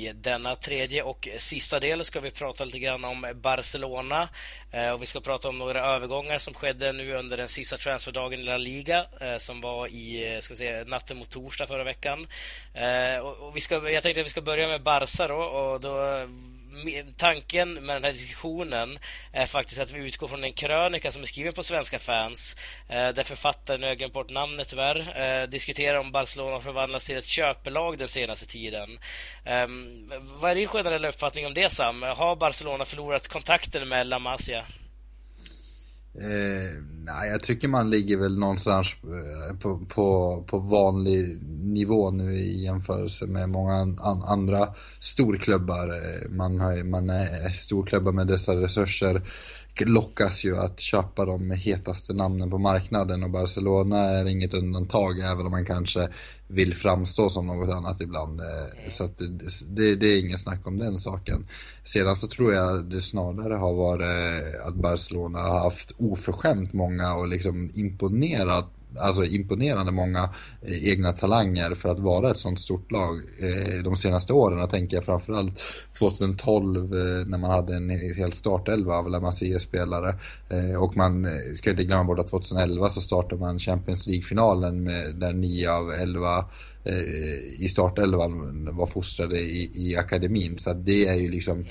Speaker 1: I denna tredje och sista del ska vi prata lite grann om Barcelona eh, och vi ska prata om några övergångar som skedde nu under den sista transferdagen i La Liga eh, som var i eh, ska vi säga, natten mot torsdag förra veckan. Och vi ska, jag tänkte att vi ska börja med Barca då och då tanken med den här diskussionen är faktiskt att vi utgår från en krönika som är skriven på Svenska fans eh, där författaren, jag har glömt bort namnet tyvärr, eh, diskuterar om Barcelona förvandlas till ett köpelag den senaste tiden. Ehm, vad är din generella uppfattning om det Sam? Har Barcelona förlorat kontakten med La Masia?
Speaker 2: Eh, nej, jag tycker man ligger väl någonstans eh, på, på, på vanlig nivå nu i jämförelse med många an, andra storklubbar. Eh, man, har, man är storklubbar med dessa resurser lockas ju att köpa de hetaste namnen på marknaden och Barcelona är inget undantag även om man kanske vill framstå som något annat ibland. Mm. Så att det, det, är inget snack om den saken. Sedan så tror jag det snarare har varit att Barcelona har haft oförskämt många och liksom imponerat alltså imponerande många eh, egna talanger för att vara ett sånt stort lag eh, de senaste åren. Jag tänker framförallt 2012 eh, när man hade en hel startelva av La Masia-spelare. Och man ska inte glömma bort att 2011 så startade man Champions League-finalen där 9 av 11 i startelvan var fostrade i, i akademin. Så det är ju liksom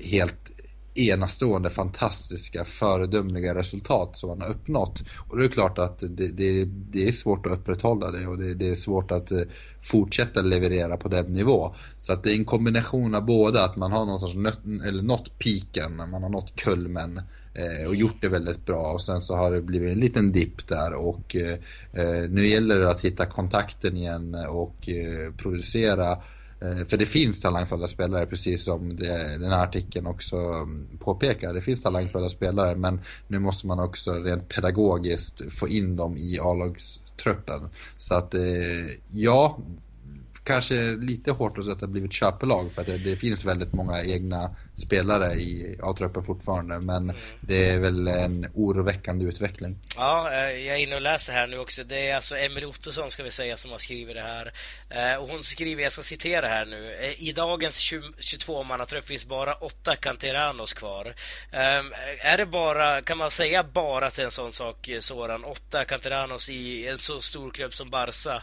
Speaker 2: helt enastående, fantastiska, föredömliga resultat som man har uppnått. Och det är klart att det, det, det är svårt att upprätthålla det och det, det, är svårt att eh, fortsätta leverera på den nivå. Så att det är en kombination av båda, att man har någonstans nött, eller nått piken, man har nått kulmen eh, och gjort det väldigt bra och sen så har det blivit en liten dipp där och eh, eh nu gäller det att hitta kontakten igen och eh, producera Eh, Eh, för det finns talangfulla spelare, precis som det, den här artikeln också mm, påpekar. Det finns talangfulla spelare, men nu måste man också rent pedagogiskt få in dem i A-lagstruppen. Så att, eh, ja, kanske lite hårt att säga att det har blivit köpelag för att det, det finns väldigt många egna spelare i A-truppen fortfarande. Men mm. det är väl en oroväckande utveckling.
Speaker 1: Ja, eh, jag är inne och läser här nu också. Det är alltså Emelie Ottosson ska vi säga som har skrivit det här. Eh, och hon skriver, jag ska citera här nu. Eh, I dagens 22-mannatrupp finns bara åtta Canteranos kvar. Är det bara, kan man säga bara till en sån sak Soran, åtta Canteranos i en så stor klubb som Barca.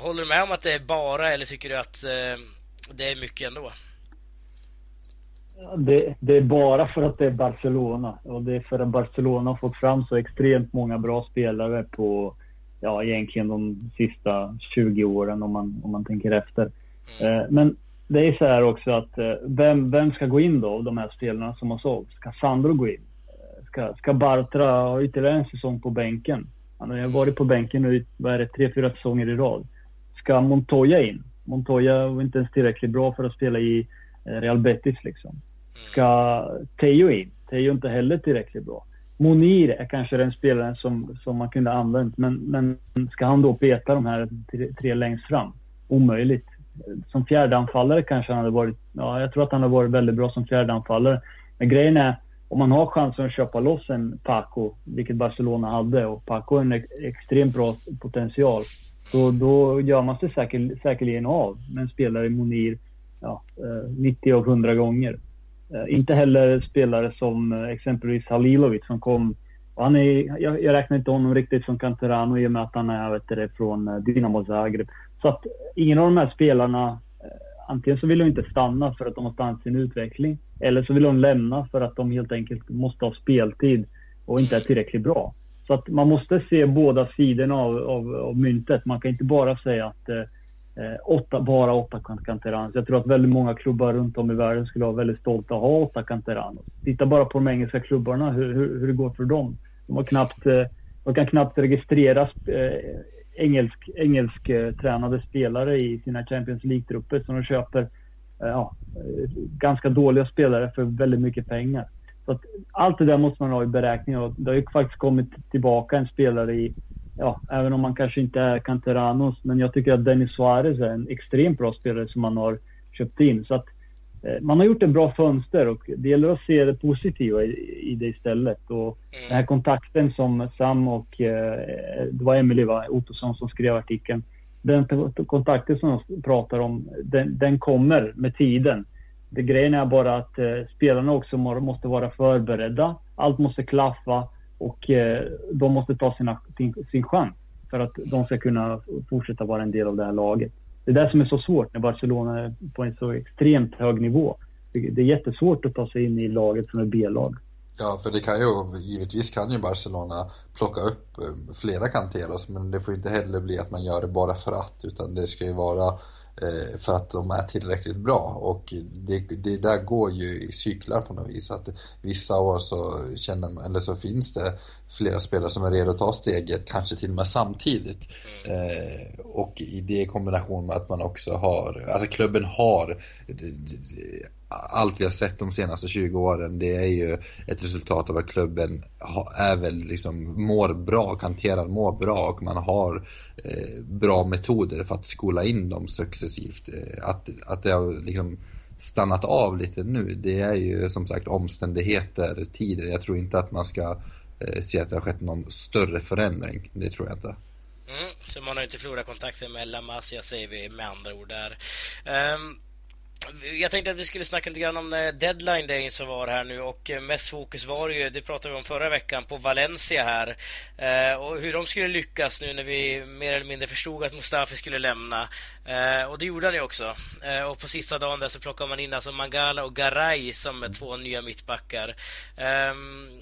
Speaker 1: Håller du med om att det är bara eller tycker du att det är mycket ändå?
Speaker 3: Det, det, är bara för att det är Barcelona. Och det är för att Barcelona har fått fram så extremt många bra spelare på, ja egentligen de sista 20 åren om man, om man tänker efter. Mm. Eh, men det är så här också att eh, vem, vem ska gå in då av de här spelarna som har sålt? Ska Sandro gå in? Eh, ska, ska Bartra ha ytterligare en säsong på bänken? Han har varit på bänken nu, vad är det, tre, fyra säsonger i rad. Ska Montoya in? Montoya var inte ens tillräckligt bra för att spela i Eh, Real Betis liksom. Ska Teo in? Teo är inte heller tillräckligt bra. Monir är kanske den spelaren som, som man kunde använt, men, men ska han då peta de här tre, tre längst fram? Omöjligt. Som fjärdeanfallare kanske han hade varit, ja jag tror att han har varit väldigt bra som fjärdeanfallare. Men grejen är, om man har chansen att köpa loss en Paco, vilket Barcelona hade, och Paco har en extremt bra potential, så då gör man sig säker, säkerligen av med en spelare i Monir ja, eh, 90 av 100 gånger. Eh, inte heller spelare som eh, exempelvis Halilovic som kom han är, jag, jag räknar inte honom riktigt som Canterano i och med att han är vet det, från eh, Dynamo Zagreb. Så att ingen av de här spelarna, antingen så vill de inte stanna för att de har stannat sin utveckling. Eller så vill de lämna för att de helt enkelt måste ha speltid och inte är tillräckligt bra. Så att man måste se båda sidorna av, av, av myntet. Man kan inte bara säga att eh, Eh, åtta, bara åtta Canteranos. Jag tror att väldigt många klubbar runt om i världen skulle vara väldigt stolta att ha åtta Canteranos. Titta bara på de engelska klubbarna, hur, hur, hur det går för dem. De, har knappt, eh, de kan knappt registrera eh, engelsk, engelsk eh, tränade spelare i sina Champions League-trupper. Så de köper eh, ja, eh, ganska dåliga spelare för väldigt mycket pengar. Så att allt det där måste man ha i beräkning och det har ju faktiskt kommit tillbaka en spelare i, ja, även om man kanske inte är Canteranos, men jag tycker att Denis Suarez är en extremt bra spelare som man har köpt in. Så att eh, man har gjort en bra fönster och det gäller att se det positiva i, i det istället. Och mm. den här kontakten som Sam och, eh, det var Emelie va, Ottosson som skrev artikeln. Den kontakten som de pratar om, den, den kommer med tiden. Det grejen är bara att eh, spelarna också måste vara förberedda. Allt måste klaffa och eh, de måste ta sina, sin, sin chans för att de ska kunna fortsätta vara en del av det här laget. Det är det som är så svårt när Barcelona är på en så extremt hög nivå. Det är jättesvårt att ta sig in i laget som är B-lag.
Speaker 2: Ja, för det kan ju, givetvis kan ju Barcelona plocka upp eh, flera Canteros, men det får inte heller bli att man gör det bara för att, utan det ska ju vara Eh, för att de är tillräckligt bra och det, det där går ju i cyklar på något vis. Att vissa år så känner eller så finns det flera spelare som är redo att ta steget, kanske till och med samtidigt. Eh, och i det i kombination med att man också har, alltså klubben har allt vi har sett de senaste 20 åren det är ju ett resultat av att klubben är väl liksom mår bra, hanterar mår bra och man har eh, bra metoder för att skola in dem successivt. Eh, att, att det har liksom stannat av lite nu det är ju som sagt omständigheter, tider. Jag tror inte att man ska eh, se att det har skett någon större förändring. Det tror jag inte.
Speaker 1: Mm, så man har inte förlorat kontakten med La Masia säger vi med andra ord där. Um, jag tänkte att vi skulle snacka lite grann om eh, deadline day som var här nu och eh, mest fokus var ju, det pratade vi om förra veckan, på Valencia här. Eh, och hur de skulle lyckas nu när vi mer eller mindre förstod att Mustafi skulle lämna. Och det gjorde han ju också. Och på sista dagen där så plockade man in alltså Mangala och Garay som två nya mittbackar. Ehm,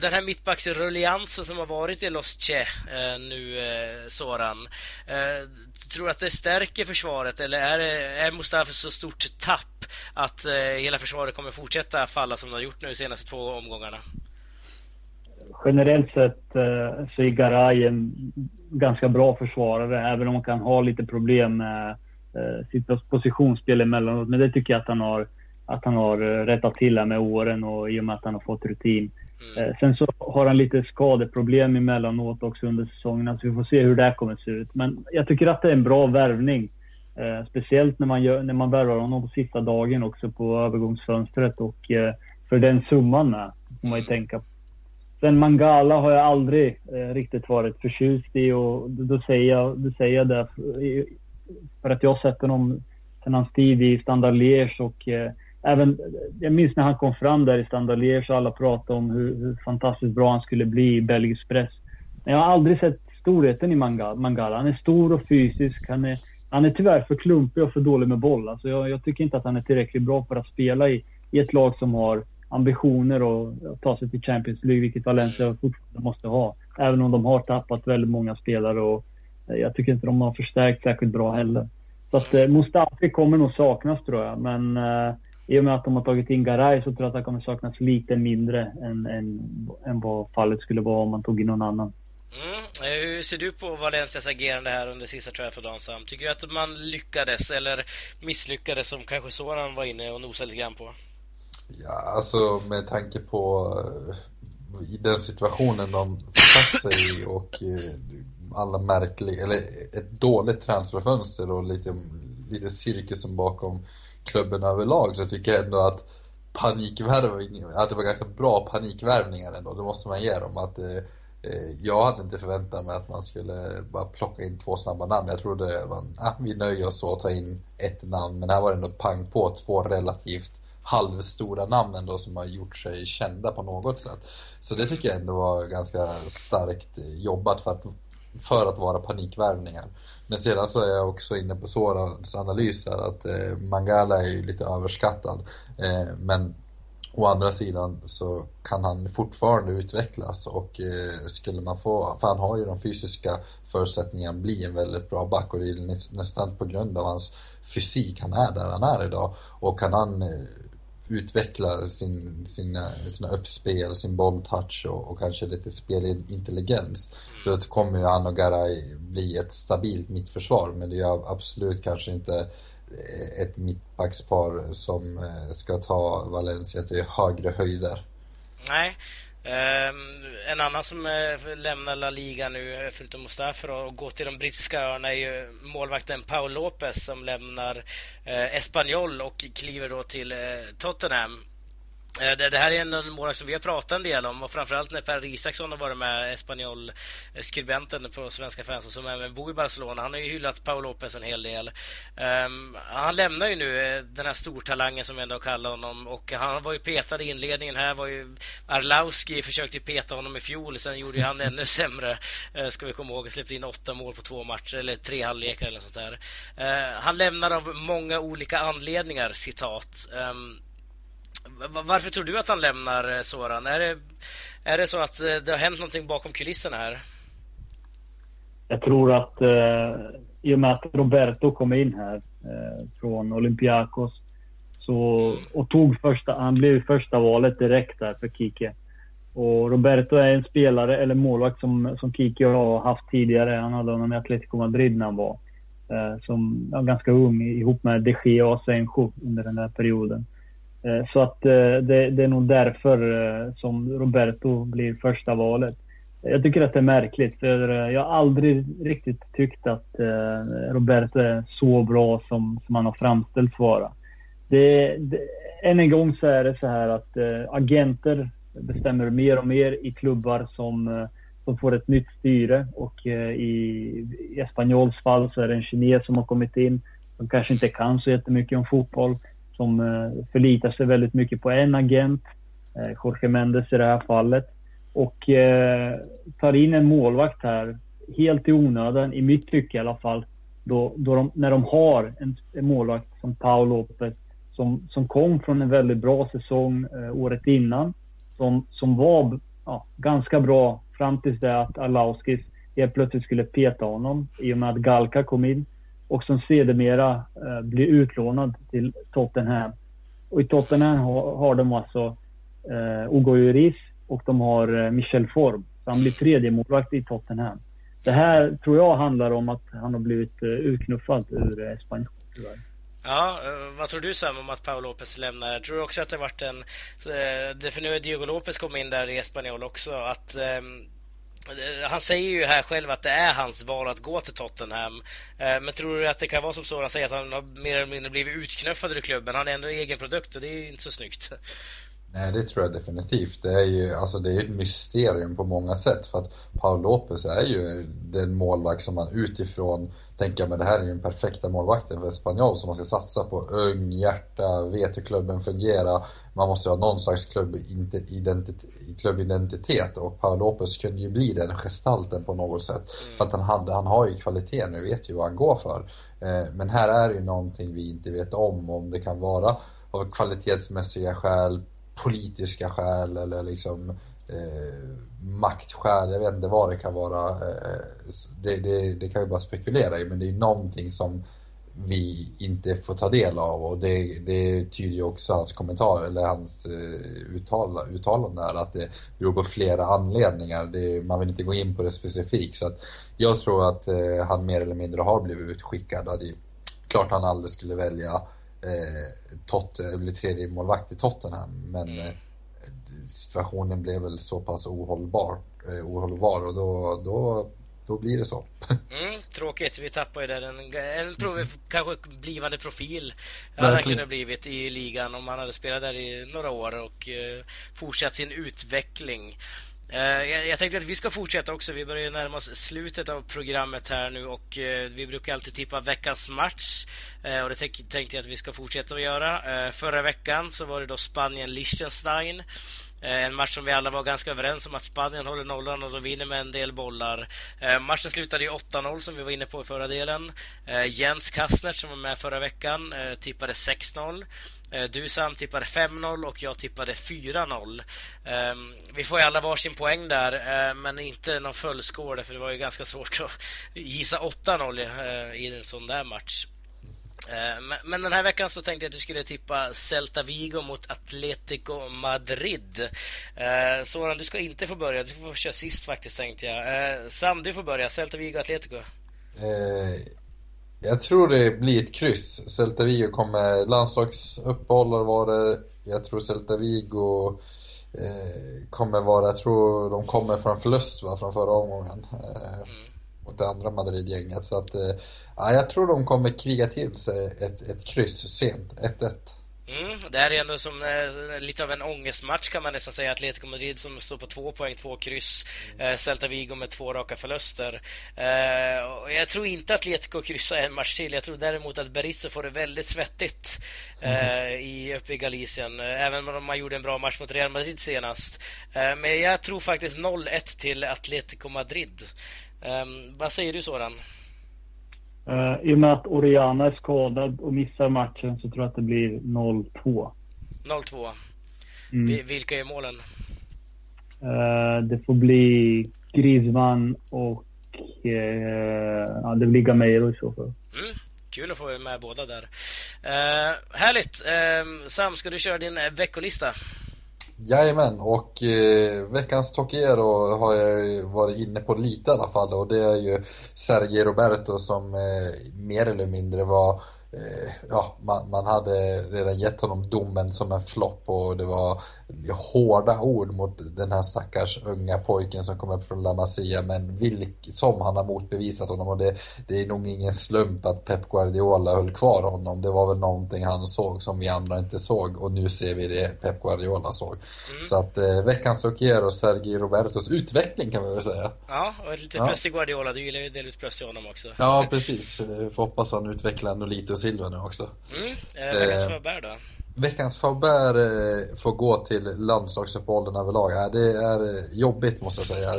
Speaker 1: den här mittbacksrulliansen som har varit i Los Che eh, nu, eh, Soran. Eh, tror du att det stärker försvaret eller är, är Mustafa så stort tapp att eh, hela försvaret kommer fortsätta falla som det har gjort nu de senaste två omgångarna?
Speaker 3: Generellt sett eh, så är Garay en ganska bra försvarare, även om han kan ha lite problem med eh, sitt positionsspel emellanåt. Men det tycker jag att han har, att han har eh, rättat till här med åren och i och med att han har fått rutin. Mm. Eh, sen så har han lite skadeproblem emellanåt också under säsongen, så vi får se hur det här kommer att se ut. Men jag tycker att det är en bra värvning. Eh, speciellt när man, gör, när man värvar honom på sista dagen också på övergångsfönstret och eh, för den summan med, får man ju tänka på. Sen Mangala har jag aldrig eh, riktigt varit förtjust i och då säger jag, då säger jag det för, för att jag har sett honom sen hans tid i Standard Liège och eh, även, jag minns när han kom fram där i Standalier så och alla pratade om hur, hur, fantastiskt bra han skulle bli i belgisk press. Men jag har aldrig sett storheten i Mangala. Han är stor och fysisk. Han är, han är tyvärr för klumpig och för dålig med boll. Alltså jag, jag tycker inte att han är tillräckligt bra för att spela i, i ett lag som har ambitioner att ta sig till Champions League, vilket Valencia fortfarande måste ha. Även om de har tappat väldigt många spelare och eh, jag tycker inte de har förstärkt särskilt bra heller. Så att eh, Mustafi kommer nog saknas tror jag, men eh, i och med att de har tagit in Garay så tror jag att det kommer saknas lite mindre än, än, än vad fallet skulle vara om man tog in någon annan.
Speaker 1: Mm. Eh, hur ser du på Valencias agerande här under sista Trafford Sam? Tycker du att man lyckades eller misslyckades som kanske Soran var inne och nosade lite grann på?
Speaker 2: Ja, alltså med tanke på i den situationen de försatt sig i och uh, alla märkliga, eller ett dåligt transferfönster och lite, lite cirkusen bakom klubben överlag så tycker jag ändå att panikvärvning, att det var ganska bra panikvärvningar ändå, det måste man ge dem. Att, eh, eh, jag hade inte förväntat mig att man skulle bara plocka in två snabba namn. Jag trodde man, ah, vi nöjer oss så att ta in ett namn, men här var det ändå pang på två relativt halvstora namn ändå som har gjort sig kända på något sätt. Så det tycker jag ändå var ganska starkt eh, jobbat för att, för att vara panikvärvningar. Men sedan så är jag också inne på Sorans analyser, att eh, Mangala är ju lite överskattad. Eh, men Å andra sidan så kan han fortfarande utvecklas och eh, skulle man få, för han har ju de fysiska förutsättningarna att bli en väldigt bra back och det är nästan på grund av hans fysik han är där han är idag. Och kan han eh, utveckla sin, sina, sina uppspel, sin bolltouch och, och kanske lite spelintelligens. Då kommer ju han och Garay bli ett stabilt mittförsvar men det är absolut kanske inte ett mittbackspar som eh, ska ta Valencia till högre höjder.
Speaker 1: Nej. Ehm, en annan som eh, lämnar La Liga nu, eh, förutom Mustafa och går till de brittiska öarna är ju målvakten Paul Lopez som lämnar eh, Espanyol och kliver då till Tottenham. Eh, det, det, här är en målvakt som vi har pratat en del om och framförallt när Per Isaksson har varit med, Espanyol-skribenten på Svenska fans och som även bor i Barcelona. Han har ju hyllat Paul Lopez en hel del. Um, han lämnar ju nu eh, den här stortalangen som vi ändå kallar honom och han var ju petad i inledningen här. Var ju Arlauski försökte ju peta honom i fjol, sen gjorde ju han ännu sämre. Uh, ska vi komma ihåg, släppte in åtta mål på två matcher eller tre halvlekar eller sånt där. Uh, han lämnar av många olika anledningar, citat. Um, varför tror du att han lämnar eh, Soran? Är det, är det så att eh, det har hänt någonting bakom kulisserna här?
Speaker 3: Jag tror att eh, i och med att Roberto kom in här eh, från Olympiakos så, och tog första, han blev första valet direkt där för Kike. Och Roberto är en spelare, eller målvakt, som, som Kike har haft tidigare. Han hade honom i Atletico Madrid när han var eh, som, ja, ganska ung ihop med De Gea och Sencho under den här perioden. Eh, så att eh, det, det, är nog därför eh, som Roberto blir första valet. Jag tycker att det är märkligt för jag har aldrig riktigt tyckt att Roberto är så bra som, som han har framställts vara. Det, det, än en gång så är det så här att agenter bestämmer mer och mer i klubbar som, som får ett nytt styre och i, i Espanyols fall så är det en kines som har kommit in som kanske inte kan så jättemycket om fotboll som eh, förlitar sig väldigt mycket på en agent, eh, Jorge Mendes i det här fallet, och eh, tar in en målvakt här helt i onödan, i mitt tycke i alla fall, då, då de, när de har en, en målvakt som Paul Lopez som, som kom från en väldigt bra säsong eh, året innan. Som, som var ja, ganska bra fram tills det att Alauskis helt plötsligt skulle peta honom i och med att Galka kom in och som sedermera eh, blir utlånad till Tottenham. Och i Tottenham har, har de alltså eh, Ugo Juris och de har eh, Michel Form. Så han blir tredje målvakt i Tottenham. Det här tror jag handlar om att han har blivit eh, utknuffad ur eh, Spanien tyvärr.
Speaker 1: Ja, eh, vad tror du Sam om att Paolo Lopez lämnar? Jag tror också att det varit en... Eh, för nu är Diego Lopez kommit in där i Espanyol också. Att ehm, Eh, han säger ju här själv att det är hans val att gå till Tottenham. Eh, men tror du att det kan vara som så? Han säger att han har mer eller mindre blivit utknuffad ur klubben. Han är ändå egen produkt och det är inte så snyggt.
Speaker 2: Nej, det tror jag definitivt. Det är ju alltså det är ett mysterium på många sätt. För att Paul Lopez är ju den målvakt som man utifrån tänker men det här är ju den perfekta målvakten för Espanyol som man ska satsa på. Ung, hjärta, vet hur klubben fungerar. Man måste ha någon slags klubbidentitet, klubbidentitet och Paul Lopez kunde ju bli den gestalten på något sätt. Mm. För att han, hade, han har ju kvalitet nu, vet ju vad han går för. Eh, men här är det ju någonting vi inte vet om, om det kan vara av kvalitetsmässiga skäl, politiska skäl eller liksom eh, maktskäl. Jag vet inte vad det kan vara. Eh, det, det, det, kan vi bara spekulera i men det är någonting som vi inte får ta del av och det, det tyder ju också hans kommentar eller hans uh, uttalande här att det beror på flera anledningar. Det, man vill inte gå in på det specifikt så att jag tror att eh, han mer eller mindre har blivit utskickad. Att det, klart han aldrig skulle välja eh, Tot, bli tredje målvakt i Tottenham men mm. eh, situationen blev väl så pass ohållbar, eh, ohållbar och då, då, då blir det så.
Speaker 1: Mm, tråkigt, vi tappar ju där en, en prov, kanske blivande profil. Hade han kunnat blivit i ligan om han hade spelat där i några år och eh, fortsatt sin utveckling. Eh, jag tänkte att vi ska fortsätta också. Vi börjar närma oss slutet av programmet här nu och eh, vi brukar alltid tippa veckans match. Eh, och det tänkte jag att vi ska fortsätta att göra. Förra veckan så var det då Spanien-Liechtenstein. En match som vi alla var ganska överens om att Spanien håller nollan och de vinner med en del bollar. Matchen slutade ju 8-0 som vi var inne på i förra delen. Jens Kastner som var med förra veckan tippade 6-0. Eh, du Sam tippade 5-0 och jag tippade 4-0. Ehm, vi får ju alla varsin poäng där, eh, men inte någon fullscore för det var ju ganska svårt att gissa 8-0 eh, i en sån där match. Men den här veckan så tänkte jag att du skulle tippa Celta Vigo mot Atletico Madrid. Soran, du ska inte få börja. Du får köra sist faktiskt tänkte jag. Sam, du får börja. Celta Vigo Atletico
Speaker 2: jag tror det blir ett kryss. Celta Vigo kommer... Landslagsuppehåll var det. Jag tror Celta Vigo kommer vara... Jag tror de kommer från förlust va, från förra omgången. mm mot det andra Madrid-gänget. Så att, eh, ja, jag tror de kommer kriga till sig ett, ett kryss sent, 1-1.
Speaker 1: Mm, det här är ändå som eh, lite av en ångestmatch kan man nästan säga. Atletico Madrid som står på två poäng, två kryss. Eh, Celta Vigo med två raka förluster. Eh, jag tror inte Atletico kryssar en match till. Jag tror däremot att Berizzo får det väldigt svettigt eh, i, uppe i Galicien. Även om man gjorde en bra match mot Real Madrid senast. Eh, men jag tror faktiskt 0-1 till Atletico Madrid. Um, vad säger du Soran?
Speaker 3: Uh, I och med att Oriana är skadad och missar matchen så tror jag att det blir 0-2.
Speaker 1: 0-2. Mm. Vilka är målen?
Speaker 3: Uh, det får bli Griezmann och uh, ja, det blir Gameiro i så fall.
Speaker 1: Mm. Kul att få med båda där. Härligt! Sam, ska du köra din veckolista?
Speaker 2: Jajamän, och eh, veckans Tokiero har jag varit inne på lite i alla fall och det är ju Sergio Roberto som eh, mer eller mindre var eh, ja, man, man, hade redan gett honom domen som en flopp och det var hårda ord mot den här stackars unga pojken som kom upp från La Masia men vilk, som han har motbevisat honom och det, det är nog ingen slump att Pep Guardiola höll kvar honom. Det var väl någonting han såg som vi andra inte såg och nu ser vi det Pep Guardiola såg. Mm. Så att eh, veckans Okier och Sergi Robertos utveckling kan man väl säga.
Speaker 1: Ja, och ett litet ja. plus till Guardiola. Du gillar ju delvis plus till honom också.
Speaker 2: Ja, precis. Får hoppas han utvecklar ändå lite och Silva nu också.
Speaker 1: Mm. Eh, veckans eh, förbär då?
Speaker 2: Veckans förbär eh, får gå till landslagsuppehållen överlag. Eh, det är eh, jobbigt måste jag säga.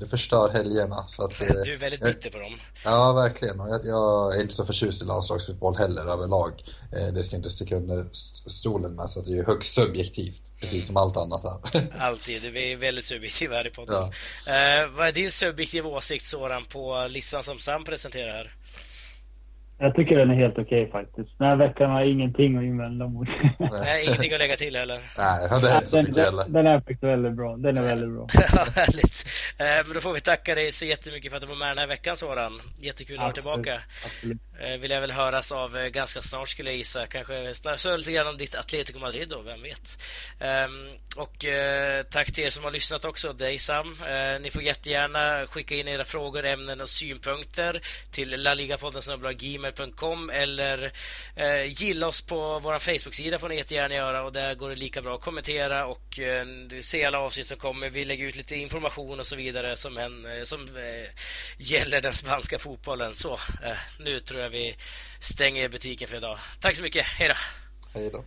Speaker 2: Det förstör helgerna. Så att,
Speaker 1: du är väldigt bitter på dem.
Speaker 2: Ja, verkligen. Och jag, jag är inte så förtjust i landslagsfotboll heller överlag. Det ska inte sticka under stolen med så att det är högst subjektivt. Precis mm. som allt annat här.
Speaker 1: Alltid. Vi är väldigt subjektiva här i podden. Ja. Eh, vad är din subjektiva åsikt Soran på listan som Sam presenterar här?
Speaker 3: Jag tycker den är helt okej okay, faktiskt. Den här veckan har jag ingenting att invända mot.
Speaker 1: Nej, ingenting att lägga till heller.
Speaker 2: Nej, det är inte så mycket
Speaker 3: heller. Den är faktiskt väldigt bra. Den är väldigt bra.
Speaker 1: ja, härligt. Eh, men då får vi tacka dig så jättemycket för att du var med den här veckan Soran. Jättekul att vara tillbaka. Absolut. Eh, vill jag väl höras av eh, ganska snart skulle jag gissa. Kanske så lite grann om ditt Atletico Madrid då, vem vet. Ehm, och tack till er som har lyssnat också, dig Sam. Ni får jättegärna skicka in era frågor, ämnen och synpunkter till laligapodden gmail.com eller eh, gilla oss på vår Facebook-sida får ni jättegärna göra och där går det lika bra att kommentera och eh, du ser alla avsnitt som kommer. Vi lägger ut lite information och så vidare som, en, eh, som eh, gäller den spanska fotbollen. Så eh, nu tror jag vi stänger butiken för idag. Tack så mycket. Hej då.
Speaker 2: Hej då.